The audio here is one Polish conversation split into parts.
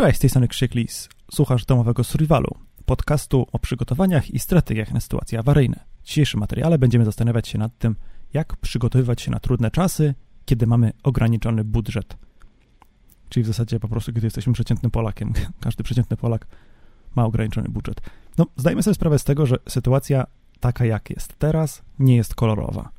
Cześć, z tej strony Krzyk Lis. Słuchasz domowego survivalu, podcastu o przygotowaniach i strategiach na sytuacje awaryjne. W dzisiejszym materiale będziemy zastanawiać się nad tym, jak przygotowywać się na trudne czasy, kiedy mamy ograniczony budżet. Czyli w zasadzie po prostu, kiedy jesteśmy przeciętnym Polakiem. Każdy przeciętny Polak ma ograniczony budżet. No, zdajmy sobie sprawę z tego, że sytuacja taka jak jest teraz nie jest kolorowa.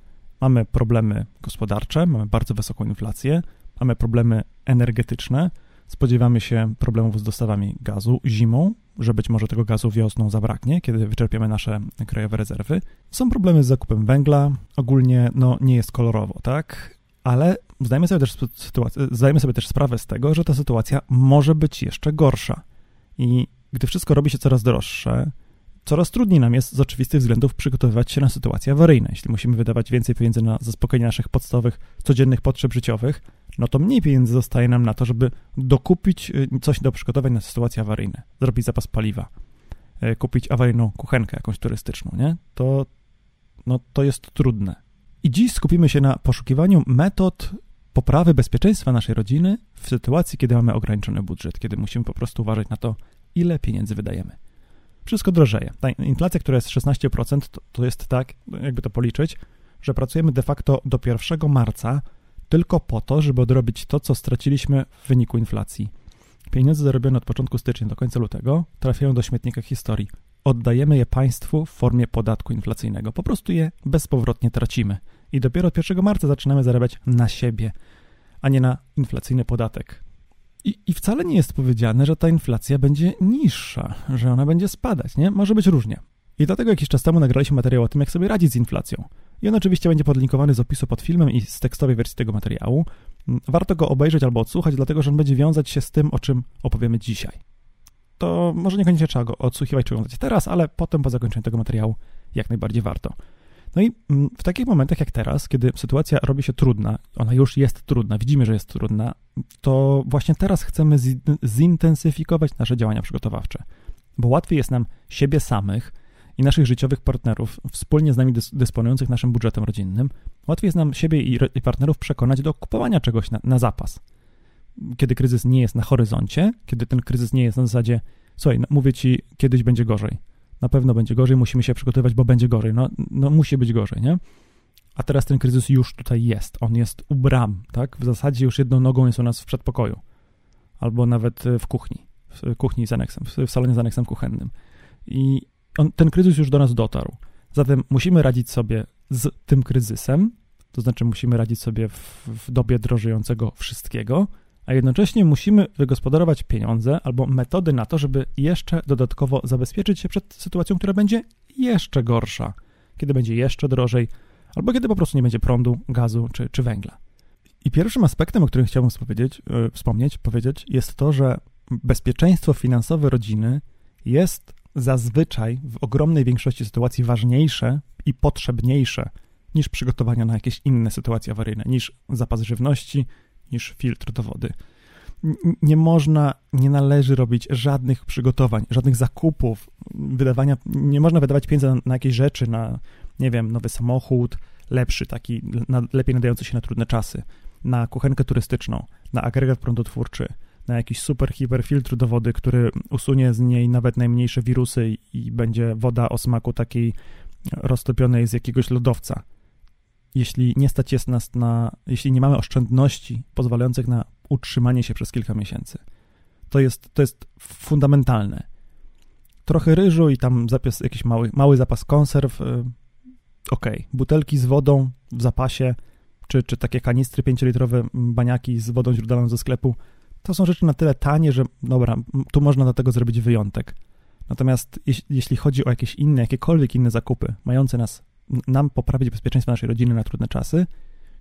Mamy problemy gospodarcze, mamy bardzo wysoką inflację, mamy problemy energetyczne, spodziewamy się problemów z dostawami gazu zimą, że być może tego gazu wiosną zabraknie, kiedy wyczerpiemy nasze krajowe rezerwy. Są problemy z zakupem węgla, ogólnie no, nie jest kolorowo, tak? Ale zdajemy sobie, też zdajemy sobie też sprawę z tego, że ta sytuacja może być jeszcze gorsza. I gdy wszystko robi się coraz droższe, coraz trudniej nam jest z oczywistych względów przygotowywać się na sytuacje awaryjne. Jeśli musimy wydawać więcej pieniędzy na zaspokojenie naszych podstawowych, codziennych potrzeb życiowych, no to mniej pieniędzy zostaje nam na to, żeby dokupić y, coś do przygotowań na sytuacje awaryjne, zrobić zapas paliwa, y, kupić awaryjną kuchenkę jakąś turystyczną, nie? To, no, to jest trudne. I dziś skupimy się na poszukiwaniu metod poprawy bezpieczeństwa naszej rodziny w sytuacji, kiedy mamy ograniczony budżet, kiedy musimy po prostu uważać na to, ile pieniędzy wydajemy. Wszystko drożeje. Ta inflacja, która jest 16%, to, to jest tak, jakby to policzyć, że pracujemy de facto do 1 marca tylko po to, żeby odrobić to, co straciliśmy w wyniku inflacji. Pieniądze zarobione od początku stycznia do końca lutego trafiają do śmietnika historii. Oddajemy je państwu w formie podatku inflacyjnego. Po prostu je bezpowrotnie tracimy. I dopiero od 1 marca zaczynamy zarabiać na siebie, a nie na inflacyjny podatek. I, I, wcale nie jest powiedziane, że ta inflacja będzie niższa, że ona będzie spadać, nie? Może być różnie. I dlatego jakiś czas temu nagraliśmy materiał o tym, jak sobie radzić z inflacją. I on oczywiście będzie podlinkowany z opisu pod filmem i z tekstowej wersji tego materiału. Warto go obejrzeć albo odsłuchać, dlatego że on będzie wiązać się z tym, o czym opowiemy dzisiaj. To może niekoniecznie trzeba go odsłuchiwać czy oglądać teraz, ale potem po zakończeniu tego materiału jak najbardziej warto. No i mm, w takich momentach jak teraz, kiedy sytuacja robi się trudna, ona już jest trudna, widzimy, że jest trudna, to właśnie teraz chcemy zintensyfikować nasze działania przygotowawcze, bo łatwiej jest nam siebie samych i naszych życiowych partnerów, wspólnie z nami dysponujących naszym budżetem rodzinnym, łatwiej jest nam siebie i partnerów przekonać do kupowania czegoś na, na zapas. Kiedy kryzys nie jest na horyzoncie, kiedy ten kryzys nie jest na zasadzie, słuchaj, no, mówię ci, kiedyś będzie gorzej na pewno będzie gorzej, musimy się przygotowywać, bo będzie gorzej. No, no musi być gorzej, nie? A teraz ten kryzys już tutaj jest. On jest u bram, tak? W zasadzie już jedną nogą jest u nas w przedpokoju. Albo nawet w kuchni. W kuchni z aneksem, w salonie z aneksem kuchennym. I on, ten kryzys już do nas dotarł. Zatem musimy radzić sobie z tym kryzysem, to znaczy musimy radzić sobie w, w dobie drożejącego wszystkiego, a jednocześnie musimy wygospodarować pieniądze albo metody na to, żeby jeszcze dodatkowo zabezpieczyć się przed sytuacją, która będzie jeszcze gorsza, kiedy będzie jeszcze drożej, albo kiedy po prostu nie będzie prądu, gazu czy, czy węgla. I pierwszym aspektem, o którym chciałbym yy, wspomnieć, powiedzieć, jest to, że bezpieczeństwo finansowe rodziny jest zazwyczaj w ogromnej większości sytuacji ważniejsze i potrzebniejsze niż przygotowania na jakieś inne sytuacje awaryjne, niż zapas żywności, niż filtr do wody. Nie można, nie należy robić żadnych przygotowań, żadnych zakupów, wydawania, nie można wydawać pieniędzy na, na jakieś rzeczy, na, nie wiem, nowy samochód, lepszy, taki na, lepiej nadający się na trudne czasy, na kuchenkę turystyczną, na agregat prądotwórczy, na jakiś super hiper filtr do wody, który usunie z niej nawet najmniejsze wirusy i, i będzie woda o smaku takiej roztopionej z jakiegoś lodowca jeśli nie stać jest nas na, jeśli nie mamy oszczędności pozwalających na utrzymanie się przez kilka miesięcy. To jest, to jest fundamentalne. Trochę ryżu i tam zapas, jakiś mały, mały zapas konserw, y, ok. Butelki z wodą w zapasie, czy, czy takie kanistry 5-litrowe baniaki z wodą źródlaną ze sklepu, to są rzeczy na tyle tanie, że dobra, tu można do tego zrobić wyjątek. Natomiast jeśli chodzi o jakieś inne, jakiekolwiek inne zakupy, mające nas nam poprawić bezpieczeństwo naszej rodziny na trudne czasy,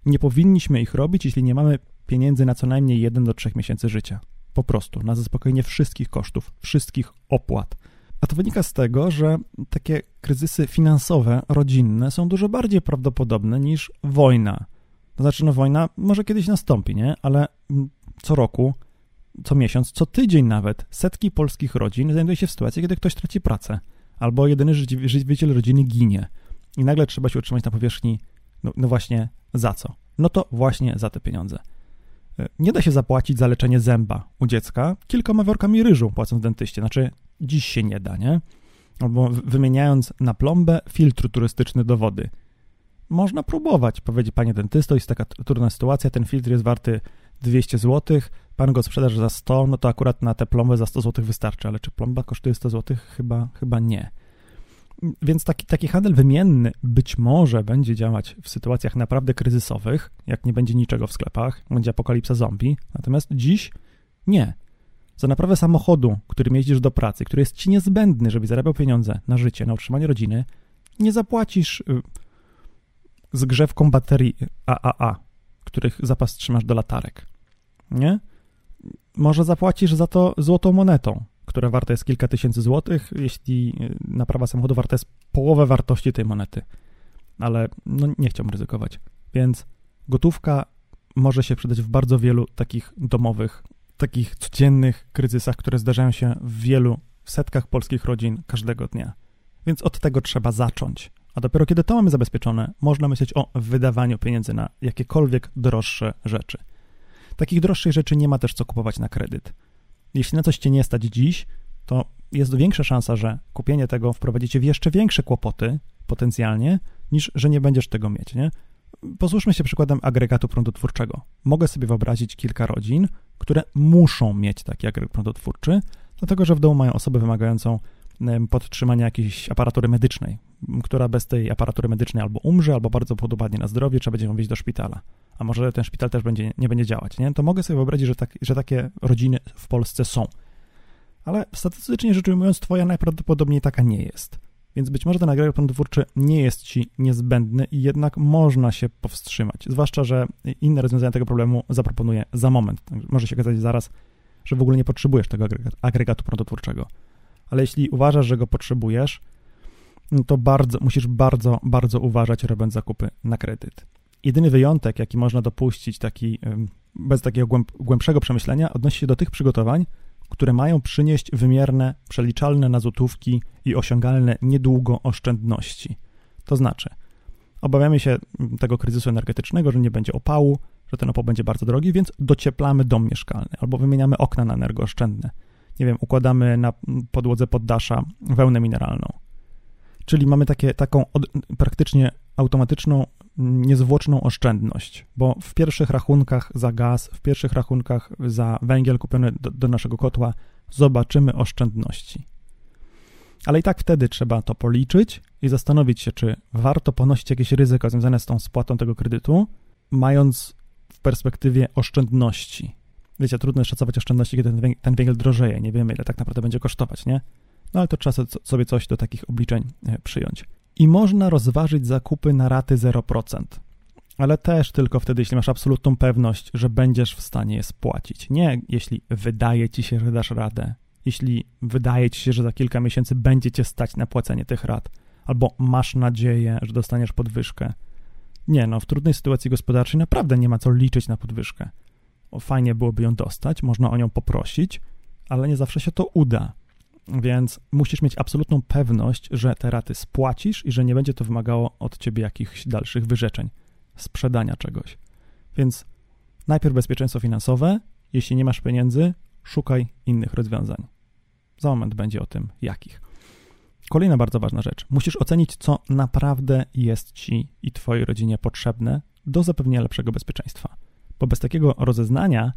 nie powinniśmy ich robić, jeśli nie mamy pieniędzy na co najmniej 1 do 3 miesięcy życia. Po prostu, na zaspokojenie wszystkich kosztów, wszystkich opłat. A to wynika z tego, że takie kryzysy finansowe, rodzinne są dużo bardziej prawdopodobne niż wojna. To znaczy, no wojna może kiedyś nastąpi, nie? Ale co roku, co miesiąc, co tydzień nawet setki polskich rodzin znajduje się w sytuacji, kiedy ktoś traci pracę albo jedyny żywiciel rodziny ginie i nagle trzeba się utrzymać na powierzchni, no, no właśnie za co? No to właśnie za te pieniądze. Nie da się zapłacić za leczenie zęba u dziecka kilkoma workami ryżu, płacąc dentyście. Znaczy, dziś się nie da, nie? Albo wymieniając na plombę filtr turystyczny do wody. Można próbować, powiedzieć panie dentysto, jest taka trudna sytuacja, ten filtr jest warty 200 zł, pan go sprzedaż za 100, no to akurat na tę plombę za 100 zł wystarczy, ale czy plomba kosztuje 100 zł? Chyba, chyba nie. Więc taki, taki handel wymienny być może będzie działać w sytuacjach naprawdę kryzysowych, jak nie będzie niczego w sklepach, będzie apokalipsa zombie, natomiast dziś nie. Za naprawę samochodu, którym jeździsz do pracy, który jest ci niezbędny, żeby zarabiał pieniądze na życie, na utrzymanie rodziny, nie zapłacisz y, zgrzewką baterii AAA, których zapas trzymasz do latarek. Nie? Może zapłacisz za to złotą monetą, która warta jest kilka tysięcy złotych, jeśli y, naprawa samochodu warta jest połowę wartości tej monety. Ale no, nie chciałbym ryzykować. Więc gotówka może się przydać w bardzo wielu takich domowych, takich codziennych kryzysach, które zdarzają się w wielu setkach polskich rodzin każdego dnia. Więc od tego trzeba zacząć. A dopiero kiedy to mamy zabezpieczone, można myśleć o wydawaniu pieniędzy na jakiekolwiek droższe rzeczy. Takich droższych rzeczy nie ma też co kupować na kredyt. Jeśli na coś cię nie stać dziś, to jest większa szansa, że kupienie tego wprowadzi cię w jeszcze większe kłopoty potencjalnie, niż że nie będziesz tego mieć, nie? Się przykładem agregatu prądotwórczego. Mogę sobie wyobrazić kilka rodzin, które muszą mieć taki agregat prądotwórczy, dlatego że w domu mają osobę wymagającą podtrzymania jakiejś aparatury medycznej, która bez tej aparatury medycznej albo umrze, albo bardzo podobnie na zdrowie, trzeba będzie ją wieźć do szpitala. A może ten szpital też będzie, nie będzie działać, nie? To mogę sobie wyobrazić, że, tak, że takie rodziny w Polsce są. Ale statystycznie rzecz ujmując, twoja najprawdopodobniej taka nie jest. Więc być może ten agregat prądotwórczy nie jest ci niezbędny i jednak można się powstrzymać. Zwłaszcza, że inne rozwiązania tego problemu zaproponuję za moment. Może się okazać zaraz, że w ogóle nie potrzebujesz tego agregatu prądotwórczego ale jeśli uważasz, że go potrzebujesz, no to bardzo, musisz bardzo, bardzo uważać, robiąc zakupy na kredyt. Jedyny wyjątek, jaki można dopuścić, taki bez takiego głęb, głębszego przemyślenia, odnosi się do tych przygotowań, które mają przynieść wymierne, przeliczalne na złotówki i osiągalne niedługo oszczędności. To znaczy, obawiamy się tego kryzysu energetycznego, że nie będzie opału, że ten opał będzie bardzo drogi, więc docieplamy dom mieszkalny albo wymieniamy okna na energooszczędne nie wiem, układamy na podłodze poddasza wełnę mineralną. Czyli mamy takie, taką od, praktycznie automatyczną, niezwłoczną oszczędność, bo w pierwszych rachunkach za gaz, w pierwszych rachunkach za węgiel kupiony do, do naszego kotła zobaczymy oszczędności. Ale i tak wtedy trzeba to policzyć i zastanowić się, czy warto ponosić jakieś ryzyko związane z tą spłatą tego kredytu, mając w perspektywie oszczędności wiecie, trudno szacować oszczędności, kiedy ten, węgiel drożeje. Nie wiemy, ile tak naprawdę będzie kosztować, nie? No ale to trzeba sobie coś do takich obliczeń e, przyjąć. I można rozważyć zakupy na raty 0%. Ale też tylko wtedy, jeśli masz absolutną pewność, że będziesz w stanie je spłacić. Nie jeśli wydaje ci się, że dasz radę, jeśli wydaje ci się, że za kilka miesięcy będzie cię stać na płacenie tych rat, albo masz nadzieję, że dostaniesz podwyżkę. Nie, no w trudnej sytuacji gospodarczej naprawdę nie ma co liczyć na podwyżkę fajnie byłoby ją dostać, można o nią poprosić, ale nie zawsze się to uda. Więc musisz mieć absolutną pewność, że te raty spłacisz i że nie będzie to wymagało od ciebie jakichś dalszych wyrzeczeń, sprzedania czegoś. Więc najpierw bezpieczeństwo finansowe, jeśli nie masz pieniędzy, szukaj innych rozwiązań. Za moment będzie o tym, jakich. Kolejna bardzo ważna rzecz. Musisz ocenić, co naprawdę jest ci i twojej rodzinie potrzebne do zapewnienia lepszego bezpieczeństwa bo bez takiego rozeznania,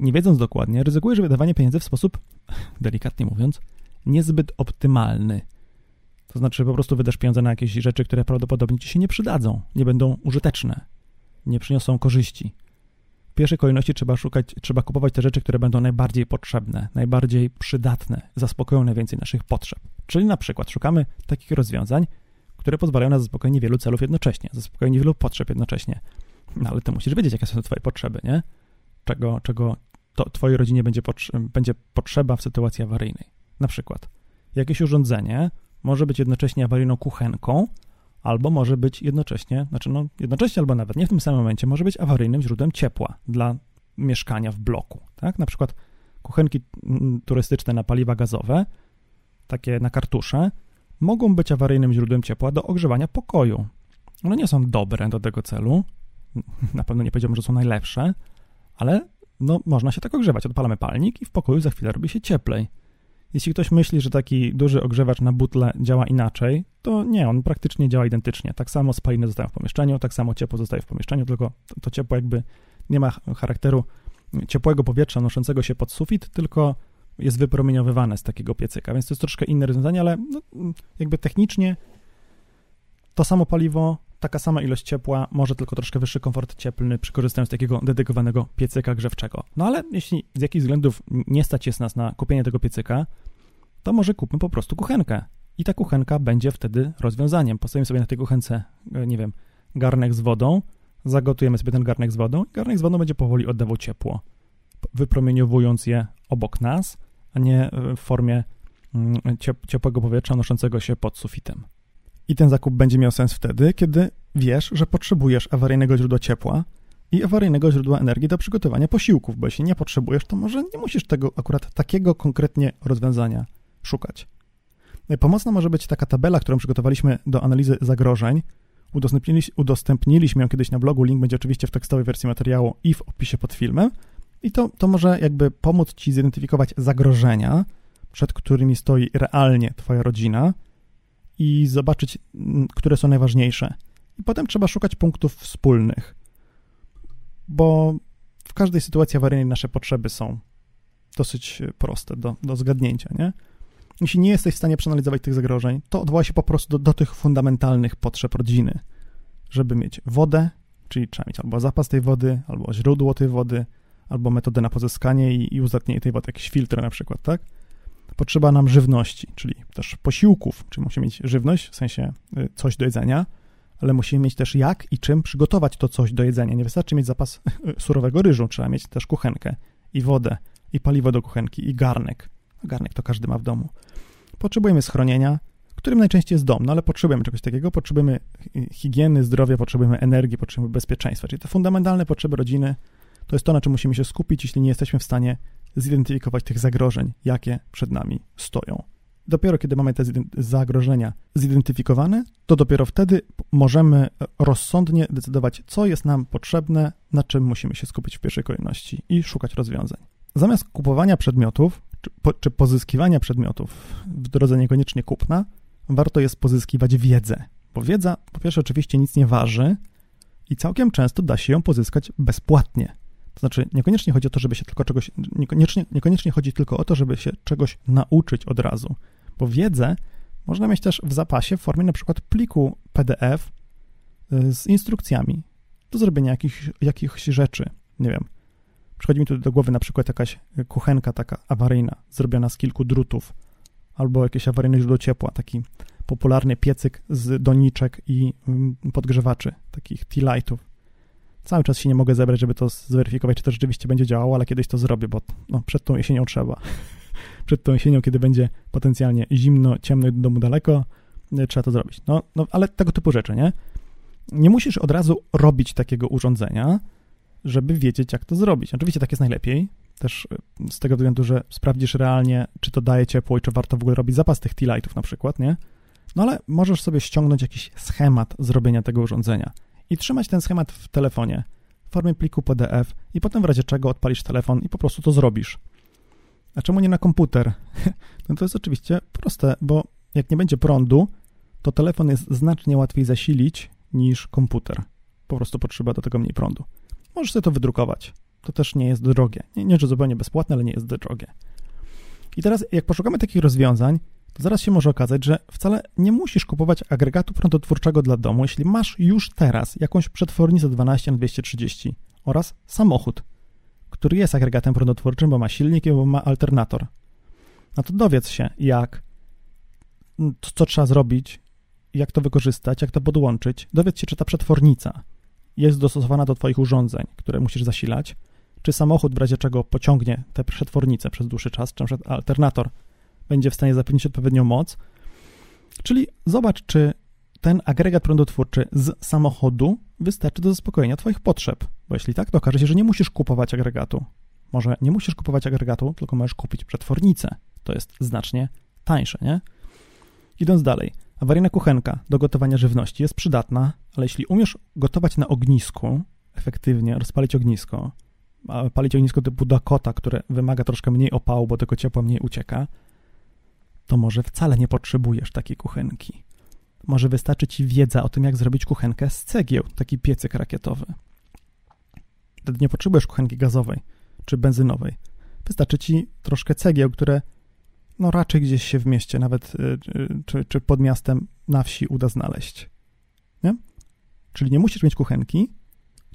nie wiedząc dokładnie, ryzykujesz wydawanie pieniędzy w sposób, delikatnie mówiąc, niezbyt optymalny. To znaczy, po prostu wydasz pieniądze na jakieś rzeczy, które prawdopodobnie ci się nie przydadzą, nie będą użyteczne, nie przyniosą korzyści. W pierwszej kolejności trzeba szukać, trzeba kupować te rzeczy, które będą najbardziej potrzebne, najbardziej przydatne, zaspokoją najwięcej naszych potrzeb. Czyli na przykład szukamy takich rozwiązań, które pozwalają na zaspokojenie wielu celów jednocześnie, zaspokojenie wielu potrzeb jednocześnie. No ale ty musisz wiedzieć, jakie są twoje potrzeby, nie? Czego, czego to twojej rodzinie będzie, potrze- będzie potrzeba w sytuacji awaryjnej. Na przykład, jakieś urządzenie może być jednocześnie awaryjną kuchenką, albo może być jednocześnie, znaczy no jednocześnie albo nawet nie w tym samym momencie, może być awaryjnym źródłem ciepła dla mieszkania w bloku, tak? Na przykład kuchenki mm, turystyczne na paliwa gazowe, takie na kartusze, mogą być awaryjnym źródłem ciepła do ogrzewania pokoju. One nie są dobre do tego celu, na pewno nie powiedziałbym, że są najlepsze, ale no można się tak ogrzewać. Odpalamy palnik i w pokoju za chwilę robi się cieplej. Jeśli ktoś myśli, że taki duży ogrzewacz na butle działa inaczej, to nie, on praktycznie działa identycznie. Tak samo spaliny zostają w pomieszczeniu, tak samo ciepło zostaje w pomieszczeniu, tylko to ciepło jakby nie ma charakteru ciepłego powietrza noszącego się pod sufit, tylko jest wypromieniowywane z takiego piecyka, więc to jest troszkę inne rozwiązanie, ale no, jakby technicznie to samo paliwo, taka sama ilość ciepła, może tylko troszkę wyższy komfort cieplny przy korzystaniu z takiego dedykowanego piecyka grzewczego. No ale jeśli z jakichś względów nie stać jest nas na kupienie tego piecyka, to może kupmy po prostu kuchenkę. I ta kuchenka będzie wtedy rozwiązaniem. Postawimy sobie na tej kuchence, e, nie wiem, garnek z wodą, zagotujemy sobie ten garnek z wodą i garnek z wodą będzie powoli oddawał ciepło, wypromieniowując je obok nas, a nie w formie mm, ciepłego powietrza noszącego się pod sufitem. I ten zakup będzie miał sens wtedy, kiedy wiesz, że potrzebujesz awaryjnego źródła ciepła i awaryjnego źródła energii do przygotowania posiłków, bo jeśli nie potrzebujesz, to może nie musisz tego akurat takiego konkretnie rozwiązania szukać. Pomocna może być taka tabela, którą przygotowaliśmy do analizy zagrożeń. udostępniliśmy ją kiedyś na blogu, link będzie oczywiście w tekstowej wersji materiału i w opisie pod filmem. I to, to może jakby pomóc Ci zidentyfikować zagrożenia, przed którymi stoi realnie Twoja rodzina i zobaczyć, które są najważniejsze. I potem trzeba szukać punktów wspólnych, bo w każdej sytuacji awaryjnej nasze potrzeby są dosyć proste do, do zgadnięcia, nie? Jeśli nie jesteś w stanie przeanalizować tych zagrożeń, to odwołaj się po prostu do, do tych fundamentalnych potrzeb rodziny, żeby mieć wodę, czyli trzeba mieć albo zapas tej wody, albo źródło tej wody, albo metodę na pozyskanie i, i uzdatnienie tej wody, jakieś filtry na przykład, tak? Potrzeba nam żywności, czyli też posiłków, czyli musimy mieć żywność, w sensie y, coś do jedzenia, ale musimy mieć też jak i czym przygotować to coś do jedzenia. Nie wystarczy mieć zapas surowego ryżu, trzeba mieć też kuchenkę i wodę, i paliwo do kuchenki, i garnek. Garnek to każdy ma w domu. Potrzebujemy schronienia, którym najczęściej jest dom, no ale potrzebujemy czegoś takiego, potrzebujemy higieny, zdrowia, potrzebujemy energii, potrzebujemy bezpieczeństwa, czyli te fundamentalne potrzeby rodziny to jest to, na czym musimy się skupić, jeśli nie jesteśmy w stanie zidentyfikować tych zagrożeń, jakie przed nami stoją. Dopiero kiedy mamy te zagrożenia zidentyfikowane, to dopiero wtedy możemy rozsądnie decydować, co jest nam potrzebne, na czym musimy się skupić w pierwszej kolejności i szukać rozwiązań. Zamiast kupowania przedmiotów, czy, po, czy pozyskiwania przedmiotów w drodze niekoniecznie kupna, warto jest pozyskiwać wiedzę, bo wiedza po pierwsze oczywiście nic nie waży i całkiem często da się ją pozyskać bezpłatnie. To znaczy, niekoniecznie chodzi o to, żeby się tylko czegoś, niekoniecznie, niekoniecznie chodzi tylko o to, żeby się czegoś nauczyć od razu, bo wiedzę można mieć też w zapasie w formie na przykład pliku PDF y, z instrukcjami do zrobienia jakich, jakichś rzeczy. Nie wiem, przychodzi mi tu do głowy na przykład jakaś kuchenka taka awaryjna, zrobiona z kilku drutów, albo jakieś awaryjne źródło ciepła, taki popularny piecyk z doniczek i mm, podgrzewaczy, takich tea lightów. Cały czas się nie mogę zebrać, żeby to zweryfikować, czy to rzeczywiście będzie działało, ale kiedyś to zrobię, bo no, przed tą jesienią trzeba. przed tą jesienią, kiedy będzie potencjalnie zimno, ciemno i do domu daleko, e, trzeba to zrobić. No, no, ale tego typu rzeczy, nie? Nie musisz od razu robić takiego urządzenia, żeby wiedzieć, jak to zrobić. Oczywiście tak jest najlepiej, też e, z tego względu, że sprawdzisz realnie, czy to daje ciepło i czy warto w ogóle robić zapas tych tea lightów na przykład, nie? No ale możesz sobie ściągnąć jakiś schemat zrobienia tego urządzenia i trzymać ten schemat w telefonie w formie pliku PDF i potem w razie czego odpalisz telefon i po prostu to zrobisz. A czemu nie na komputer? No to jest oczywiście proste, bo jak nie będzie prądu, to telefon jest znacznie łatwiej zasilić niż komputer. Po prostu potrzeba do tego mniej prądu. Możesz sobie to wydrukować. To też nie jest drogie. Nie, nie że zupełnie bezpłatne, ale nie jest drogie. I teraz, jak poszukamy takich rozwiązań, to zaraz się może okazać, że wcale nie musisz kupować agregatu prądotwórczego dla domu, jeśli masz już teraz jakąś przetwornicę 12 na 230 oraz samochód, który jest agregatem prądotwórczym, bo ma silnik bo ma alternator. No to dowiedz się, jak, co trzeba zrobić, jak to wykorzystać, jak to podłączyć. Dowiedz się, czy ta przetwornica jest dostosowana do Twoich urządzeń, które musisz zasilać, czy samochód w razie czego pociągnie tę przetwornicę przez dłuższy czas, czy na alternator będzie w stanie zapewnić odpowiednią moc. Czyli zobacz, czy ten agregat prądotwórczy z samochodu wystarczy do zaspokojenia Twoich potrzeb. Bo jeśli tak, to okaże się, że nie musisz kupować agregatu. Może nie musisz kupować agregatu, tylko możesz kupić przetwornicę. To jest znacznie tańsze, nie? Idąc dalej, awaryjna kuchenka do gotowania żywności jest przydatna, ale jeśli umiesz gotować na ognisku efektywnie, rozpalić ognisko, palić ognisko typu Dakota, które wymaga troszkę mniej opału, bo tego ciepła mniej ucieka, to może wcale nie potrzebujesz takiej kuchenki. Może wystarczy ci wiedza o tym, jak zrobić kuchenkę z cegieł, taki piecyk rakietowy. Wtedy nie potrzebujesz kuchenki gazowej czy benzynowej. Wystarczy ci troszkę cegieł, które no raczej gdzieś się w mieście, nawet y, y, czy, czy pod miastem na wsi uda znaleźć. Nie? Czyli nie musisz mieć kuchenki,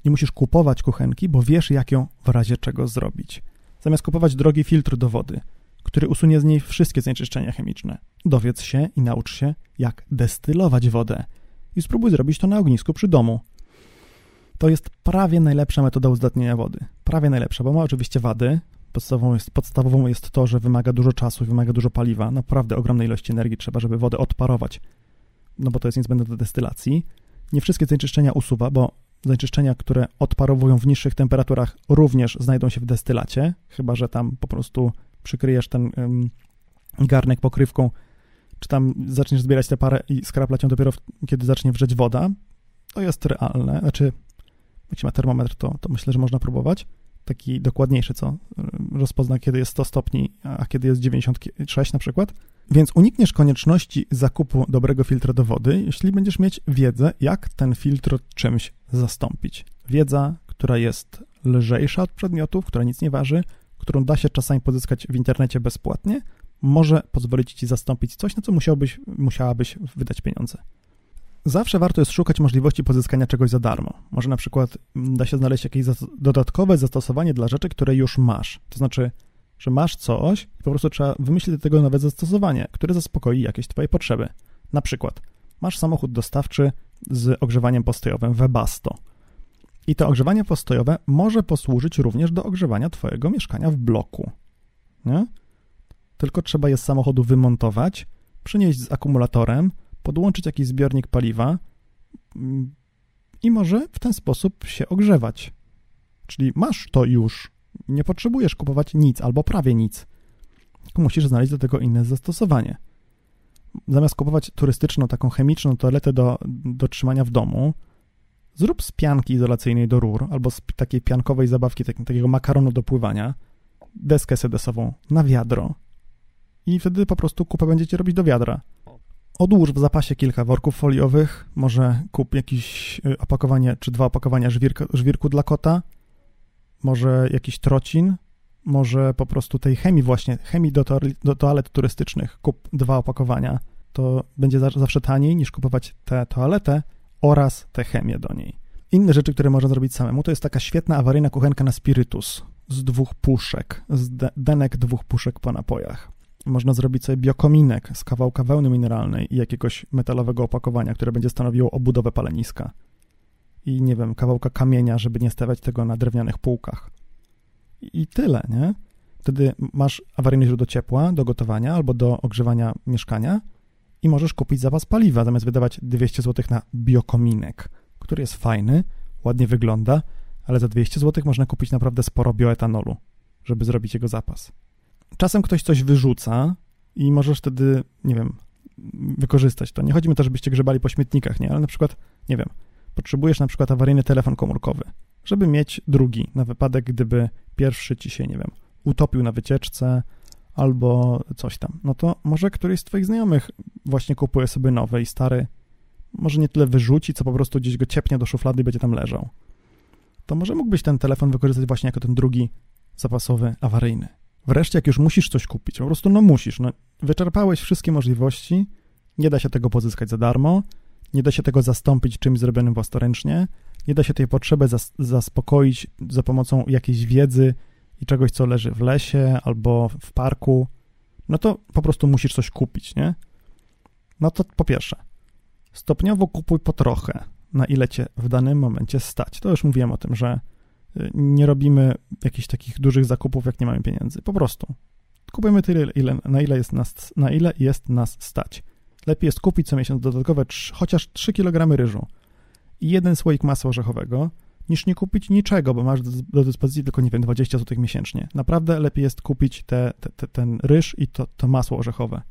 nie musisz kupować kuchenki, bo wiesz, jak ją w razie czego zrobić. Zamiast kupować drogi filtr do wody, który usunie z niej wszystkie zanieczyszczenia chemiczne, dowiedz się i naucz się, jak destylować wodę i spróbuj zrobić to na ognisku przy domu. To jest prawie najlepsza metoda uzdatnienia wody. Prawie najlepsza, bo ma oczywiście wady. Podstawową jest, podstawową jest to, że wymaga dużo czasu i wymaga dużo paliwa. Naprawdę ogromnej ilości energii trzeba, żeby wodę odparować, no bo to jest niezbędne do destylacji. Nie wszystkie zanieczyszczenia usuwa, bo zanieczyszczenia, które odparowują w niższych temperaturach, również znajdą się w destylacie, chyba że tam po prostu przykryjesz ten garnek pokrywką, czy tam zaczniesz zbierać tę parę i skraplać ją dopiero, w, kiedy zacznie wrzeć woda. To jest realne. Znaczy, jak ma termometr, to, to myślę, że można próbować. Taki dokładniejszy, co rozpozna, kiedy jest 100 stopni, a kiedy jest 96 na przykład. Więc unikniesz konieczności zakupu dobrego filtra do wody, jeśli będziesz mieć wiedzę, jak ten filtr czymś zastąpić. Wiedza, która jest lżejsza od przedmiotów, która nic nie waży, którą da się czasami pozyskać w internecie bezpłatnie, może pozwolić ci zastąpić coś, na co musiałbyś, musiałabyś wydać pieniądze. Zawsze warto jest szukać możliwości pozyskania czegoś za darmo. Może na przykład da się znaleźć jakieś dodatkowe zastosowanie dla rzeczy, które już masz. To znaczy, że masz coś i po prostu trzeba wymyślić do tego nowe zastosowanie, które zaspokoi jakieś twoje potrzeby. Na przykład, masz samochód dostawczy z ogrzewaniem postojowym Webasto. I to ogrzewanie postojowe może posłużyć również do ogrzewania twojego mieszkania w bloku. Nie? Tylko trzeba je z samochodu wymontować, przynieść z akumulatorem, podłączyć jakiś zbiornik paliwa mm, i może w ten sposób się ogrzewać. Czyli masz to już, nie potrzebujesz kupować nic albo prawie nic, tylko musisz znaleźć do tego inne zastosowanie. Zamiast kupować turystyczną, taką chemiczną toaletę do, do trzymania w domu, zrób z pianki izolacyjnej do rur albo z takiej piankowej zabawki, tak, takiego makaronu do pływania, deskę sedesową na wiadro i wtedy po prostu kupę będziecie robić do wiadra. Odłóż w zapasie kilka worków foliowych, może kup jakieś y, opakowanie czy dwa opakowania żwirka, żwirku dla kota, może jakiś trocin, może po prostu tej chemii właśnie, chemii do, to, do toalet turystycznych, kup dwa opakowania. To będzie zawsze taniej niż kupować tę toaletę oraz tę chemię do niej. Inne rzeczy, które można zrobić samemu, to jest taka świetna awaryjna kuchenka na spirytus z dwóch puszek, z denek dwóch puszek po napojach. Można zrobić sobie biokominek z kawałka wełny mineralnej i jakiegoś metalowego opakowania, które będzie stanowiło obudowę paleniska. I nie wiem, kawałka kamienia, żeby nie stawiać tego na drewnianych półkach. I tyle, nie? Wtedy masz awaryjne źródło ciepła do gotowania albo do ogrzewania mieszkania i możesz kupić zapas paliwa, zamiast wydawać 200 zł na biokominek, który jest fajny, ładnie wygląda, ale za 200 zł można kupić naprawdę sporo bioetanolu, żeby zrobić jego zapas czasem ktoś coś wyrzuca i możesz wtedy, nie wiem, wykorzystać to. Nie chodzi mi o to, żebyście grzebali po śmietnikach, nie, ale na przykład, nie wiem, potrzebujesz na przykład awaryjny telefon komórkowy, żeby mieć drugi na wypadek, gdyby pierwszy ci się, nie wiem, utopił na wycieczce albo coś tam. No to może któryś z twoich znajomych właśnie kupuje sobie nowy i stary może nie tyle wyrzuci, co po prostu gdzieś go ciepnie do szuflady i będzie tam leżał. To może mógłbyś ten telefon wykorzystać właśnie jako ten drugi zapasowy, awaryjny. Wreszcie, jak już musisz coś kupić, po prostu no musisz, no, wyczerpałeś wszystkie możliwości, nie da się tego pozyskać za darmo, nie da się tego zastąpić czymś zrobionym własnoręcznie, nie da się tej potrzeby zas zaspokoić za pomocą jakiejś wiedzy i czegoś, co leży w lesie albo w parku, no to po prostu musisz coś kupić, nie? No to po pierwsze, stopniowo kupuj po trochę, na ile cię w danym momencie stać. To już mówiłem o tym, że nie robimy jakichś takich dużych zakupów, jak nie mamy pieniędzy. Po prostu. Kupujemy tyle, ile, na, ile jest nas, na ile jest nas stać. Lepiej jest kupić co miesiąc dodatkowe chociaż 3 kg ryżu i jeden słoik masła orzechowego, niż nie kupić niczego, bo masz do, dyspozycji tylko, nie wiem, 20 zł miesięcznie. Naprawdę lepiej jest kupić te, te, te, ten ryż i to, to masło orzechowe.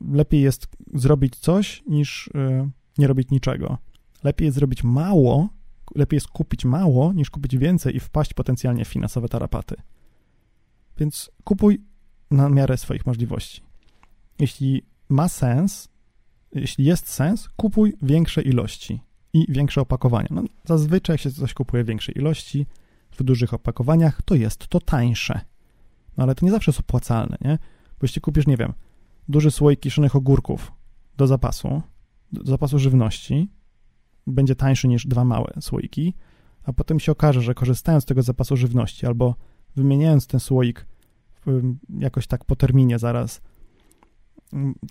Lepiej jest zrobić coś, niż yy, nie robić niczego. Lepiej jest zrobić mało, lepiej jest kupić mało, niż kupić więcej i wpaść potencjalnie w finansowe tarapaty. Więc kupuj na miarę swoich możliwości. Jeśli ma sens, jeśli jest sens, kupuj większe ilości i większe opakowania. No, zazwyczaj, jak się coś kupuje w większej ilości, w dużych opakowaniach, to jest to tańsze. No ale to nie zawsze jest opłacalne, nie? Bo jeśli kupisz, nie wiem, duży słoik kiszonych ogórków do zapasu, do zapasu żywności, będzie tańszy niż dwa małe słoiki, a potem się okaże, że korzystając z tego zapasu żywności albo wymieniając ten słoik jakoś tak po terminie zaraz,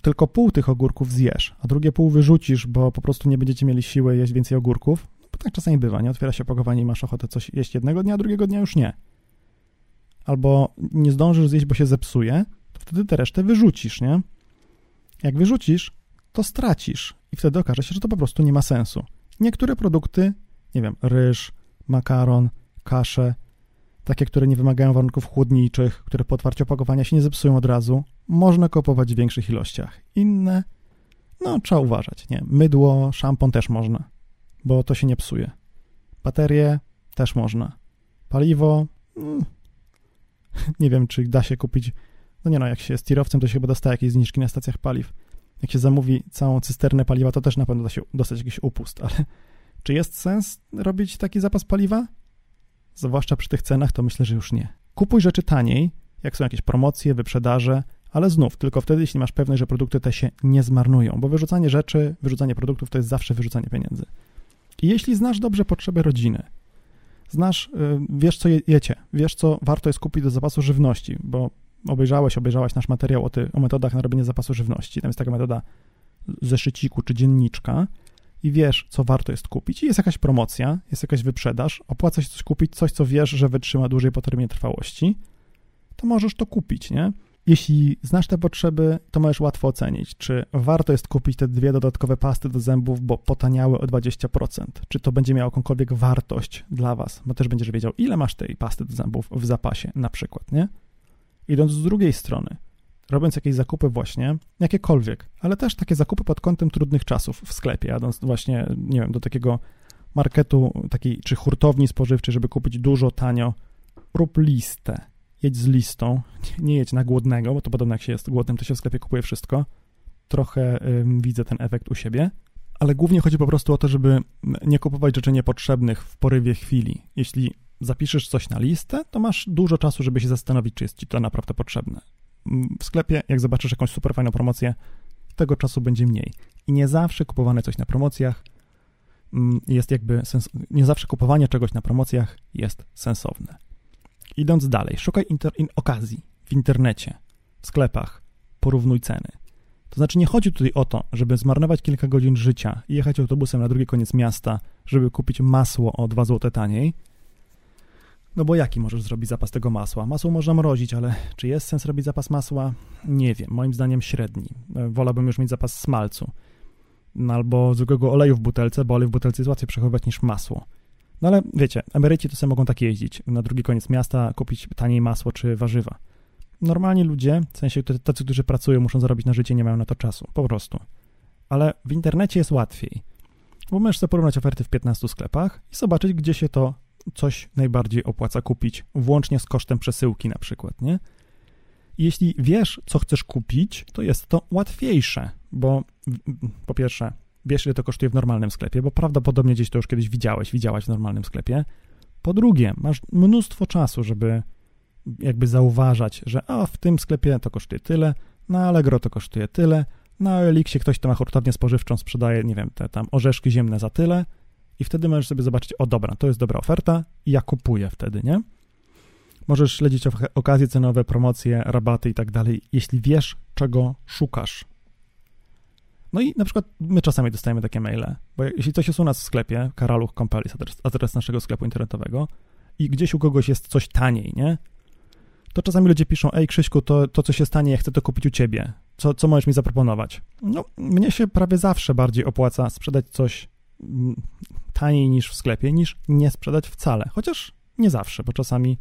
tylko pół tych ogórków zjesz, a drugie pół wyrzucisz, bo po prostu nie będziecie mieli siły jeść więcej ogórków, bo tak czasami bywa, nie? Otwiera się opakowanie i masz ochotę coś jeść jednego dnia, a drugiego dnia już nie. Albo nie zdążysz zjeść, bo się zepsuje, to wtedy tę resztę wyrzucisz, nie? Jak wyrzucisz, to stracisz i wtedy okaże się, że to po prostu nie ma sensu. Niektóre produkty, nie wiem, ryż, makaron, kasze, takie, które nie wymagają warunków chłodniczych, które po otwarciu opakowania się nie zepsują od razu, można kupować w większych ilościach. Inne, no trzeba uważać, nie? Mydło, szampon też można, bo to się nie psuje. Baterie też można. Paliwo, mm, nie wiem, czy da się kupić, no nie no, jak się jest tirowcem, to się chyba dostaje jakieś zniżki na stacjach paliw. Jak się zamówi całą cysternę paliwa, to też na pewno da się dostać jakiś upust, ale czy jest sens robić taki zapas paliwa? Zwłaszcza przy tych cenach, to myślę, że już nie. Kupuj rzeczy taniej, jak są jakieś promocje, wyprzedaże, ale znów, tylko wtedy, jeśli masz pewność, że produkty te się nie zmarnują, bo wyrzucanie rzeczy, wyrzucanie produktów to jest zawsze wyrzucanie pieniędzy. I jeśli znasz dobrze potrzeby rodziny, znasz, y, wiesz co jecie, wiesz co warto jest kupić do zapasu żywności, bo obejrzałeś, obejrzałaś nasz materiał o, ty, o metodach na robienie zapasu żywności. Tam jest taka metoda zeszyciku czy dzienniczka i wiesz, co warto jest kupić. I jest jakaś promocja, jest jakaś wyprzedaż, opłaca się coś kupić, coś, co wiesz, że wytrzyma dłużej po terminie trwałości, to możesz to kupić, nie? Jeśli znasz te potrzeby, to możesz łatwo ocenić, czy warto jest kupić te dwie dodatkowe pasty do zębów, bo potaniały o 20%. Czy to będzie miało jakąkolwiek wartość dla was, bo też będziesz wiedział, ile masz tej pasty do zębów w zapasie, na przykład, nie? Idąc z drugiej strony, robiąc jakieś zakupy właśnie, jakiekolwiek, ale też takie zakupy pod kątem trudnych czasów w sklepie, jadąc właśnie, nie wiem, do takiego marketu, takiej czy hurtowni spożywczej, żeby kupić dużo, tanio, rób listę. Jedź z listą, nie jedź na głodnego, bo to podobno jak się jest głodnym, to się w sklepie kupuje wszystko. Trochę widzę ten efekt u siebie, ale głównie chodzi po prostu o to, żeby nie kupować rzeczy niepotrzebnych w porywie chwili. Jeśli zapiszesz coś na listę, to masz dużo czasu, żeby się zastanowić, czy jest ci to naprawdę potrzebne. W sklepie, jak zobaczysz jakąś super fajną promocję, tego czasu będzie mniej. I nie zawsze kupowane coś na promocjach jest jakby sens... nie zawsze kupowanie czegoś na promocjach jest sensowne. Idąc dalej, szukaj inter... in... okazji w internecie, w sklepach, porównuj ceny. To znaczy nie chodzi tutaj o to, żeby zmarnować kilka godzin życia i jechać autobusem na drugi koniec miasta, żeby kupić masło o 2 zł taniej, no bo jaki możesz zrobić zapas tego masła? Masło można mrozić, ale czy jest sens robić zapas masła? Nie wiem, moim zdaniem średni. E, wolałbym już mieć zapas smalcu. No albo zwykłego oleju w butelce, bo olej w butelce jest łatwiej przechowywać niż masło. No ale wiecie, emeryci to sobie mogą tak jeździć, na drugi koniec miasta kupić taniej masło czy warzywa. Normalni ludzie, w sensie tacy, którzy pracują, muszą zarobić na życie, nie mają na to czasu, po prostu. Ale w internecie jest łatwiej, bo możesz sobie porównać oferty w 15 sklepach i zobaczyć, gdzie się to coś najbardziej opłaca kupić, włącznie z kosztem przesyłki na przykład, nie? Jeśli wiesz, co chcesz kupić, to jest to łatwiejsze, bo po pierwsze, wiesz, ile to kosztuje w normalnym sklepie, bo prawdopodobnie gdzieś to już kiedyś widziałeś, widziałaś w normalnym sklepie. Po drugie, masz mnóstwo czasu, żeby jakby zauważać, że a w tym sklepie to kosztuje tyle, na Allegro to kosztuje tyle, na Elixie ktoś, kto ma hurtownię spożywczą, sprzedaje, nie wiem, te tam orzeszki ziemne za tyle, i wtedy możesz sobie zobaczyć, o dobra, to jest dobra oferta i ja kupuję wtedy, nie? Możesz śledzić okazje cenowe, promocje, rabaty i tak dalej, jeśli wiesz, czego szukasz. No i na przykład my czasami dostajemy takie maile, bo jeśli coś jest u nas w sklepie, Karaluch Compellis, adres, adres naszego sklepu internetowego i gdzieś u kogoś jest coś taniej, nie? To czasami ludzie piszą, ej Krzyśku, to, to coś jest taniej, ja chcę to kupić u ciebie. Co, co możesz mi zaproponować? No, mnie się prawie zawsze bardziej opłaca sprzedać coś taniej niż w sklepie, niż nie sprzedać wcale. Chociaż nie zawsze, bo czasami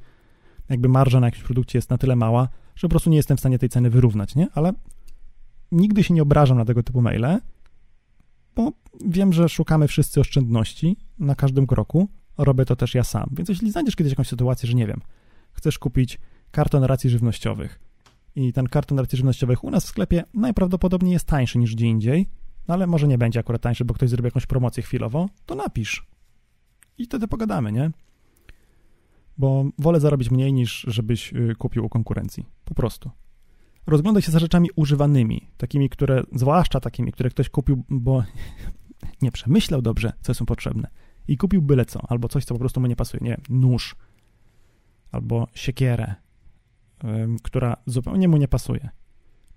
jakby marża na jakimś produkcie jest na tyle mała, że po prostu nie jestem w stanie tej ceny wyrównać, nie? Ale nigdy się nie obrażam na tego typu maile, bo wiem, że szukamy wszyscy oszczędności, na każdym kroku, robię to też ja sam. Więc jeśli znajdziesz kiedyś jakąś sytuację, że nie wiem, chcesz kupić karton racji żywnościowych i ten karton racji żywnościowych u nas w sklepie najprawdopodobniej jest tańszy niż gdzie indziej, no ale może nie będzie akurat tańszy, bo ktoś zrobi jakąś promocję chwilowo, to napisz. I wtedy pogadamy, nie? Bo wolę zarobić mniej niż żebyś y, kupił u konkurencji. Po prostu. Rozglądaj się za rzeczami używanymi, takimi, które, zwłaszcza takimi, które ktoś kupił, bo nie przemyślał dobrze, co są potrzebne. I kupił byle co, albo coś, co po prostu mu nie pasuje. Nie nóż, albo siekierę, która zupełnie mu nie pasuje.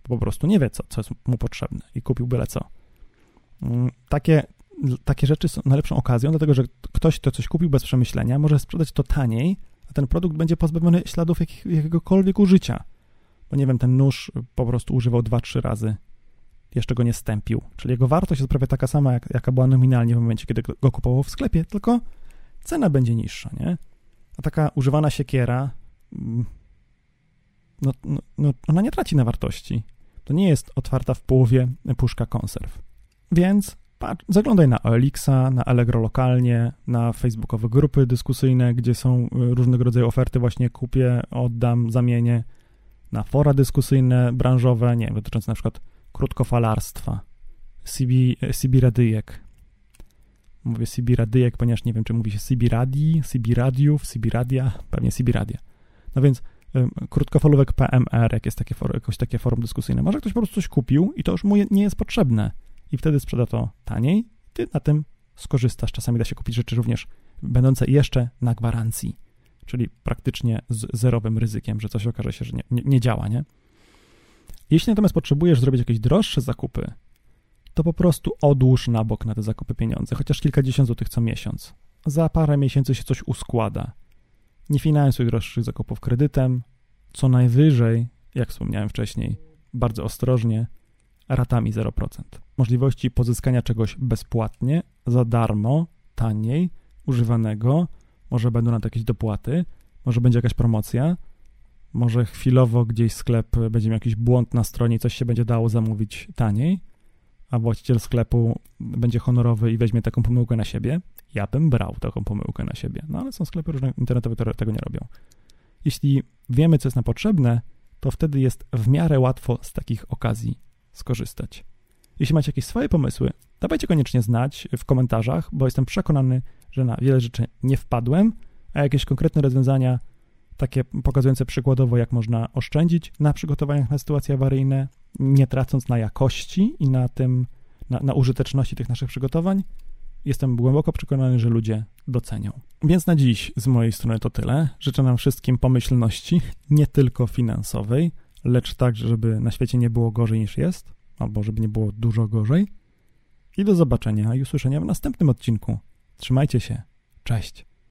Po prostu nie wie, co, co jest mu potrzebne i kupił byle co. Mm, takie, takie rzeczy są najlepszą okazją, dlatego że ktoś, kto coś kupił bez przemyślenia, może sprzedać to taniej, a ten produkt będzie pozbawiony śladów jak, jakiegokolwiek użycia. Bo nie wiem, ten nóż po prostu używał dwa, trzy razy, jeszcze go nie stępił. Czyli jego wartość jest prawie taka sama, jak, jaka była nominalnie w momencie, kiedy go kupował w sklepie, tylko cena będzie niższa, nie? A taka używana siekiera, mm, no, no, no ona nie traci na wartości. To nie jest otwarta w połowie puszka konserw. Więc patrz, zaglądaj na OLX, na Allegro lokalnie, na facebookowe grupy dyskusyjne, gdzie są y, różnego rodzaju oferty, właśnie kupię, oddam, zamienię, na fora dyskusyjne, branżowe, nie wiem, dotyczące na przykład krótkofalarstwa, CB, CB Radyjek. Mówię CB Radyjek, ponieważ nie wiem, czy mówi się CB Radii, CB Radiów, CB Radia, pewnie CB Radia. No więc krótkofalówek PMR, jak jest takie forum, takie forum dyskusyjne. Może ktoś po prostu coś kupił i to już mu nie jest potrzebne i wtedy sprzeda to taniej, ty na tym skorzystasz. Czasami da się kupić rzeczy również będące jeszcze na gwarancji, czyli praktycznie z zerowym ryzykiem, że coś okaże się, że nie, nie, nie działa, nie? Jeśli natomiast potrzebujesz zrobić jakieś droższe zakupy, to po prostu odłóż na bok na te zakupy pieniądze, chociaż kilkadziesiąt złotych co miesiąc. Za parę miesięcy się coś uskłada. Nie finansuj droższych zakupów kredytem, co najwyżej, jak wspomniałem wcześniej, bardzo ostrożnie, ratami 0%. Możliwości pozyskania czegoś bezpłatnie, za darmo, taniej, używanego, może będą na to jakieś dopłaty, może będzie jakaś promocja, może chwilowo gdzieś sklep będzie miał jakiś błąd na stronie i coś się będzie dało zamówić taniej, a właściciel sklepu będzie honorowy i weźmie taką pomyłkę na siebie. Ja bym brał taką pomyłkę na siebie, no ale są sklepy różne internetowe, które tego nie robią. Jeśli wiemy, co jest nam potrzebne, to wtedy jest w miarę łatwo z takich okazji skorzystać. Jeśli macie jakieś swoje pomysły, dawajcie koniecznie znać w komentarzach, bo jestem przekonany, że na wiele rzeczy nie wpadłem, a jakieś konkretne rozwiązania, takie pokazujące przykładowo, jak można oszczędzić na przygotowaniach na sytuacje awaryjne, nie tracąc na jakości i na tym, na, na użyteczności tych naszych przygotowań, jestem głęboko przekonany, że ludzie docenią. Więc na dziś z mojej strony to tyle. Życzę nam wszystkim pomyślności, nie tylko finansowej, lecz tak, żeby na świecie nie było gorzej niż jest, albo żeby nie było dużo gorzej. I do zobaczenia i usłyszenia w następnym odcinku. Trzymajcie się. Cześć.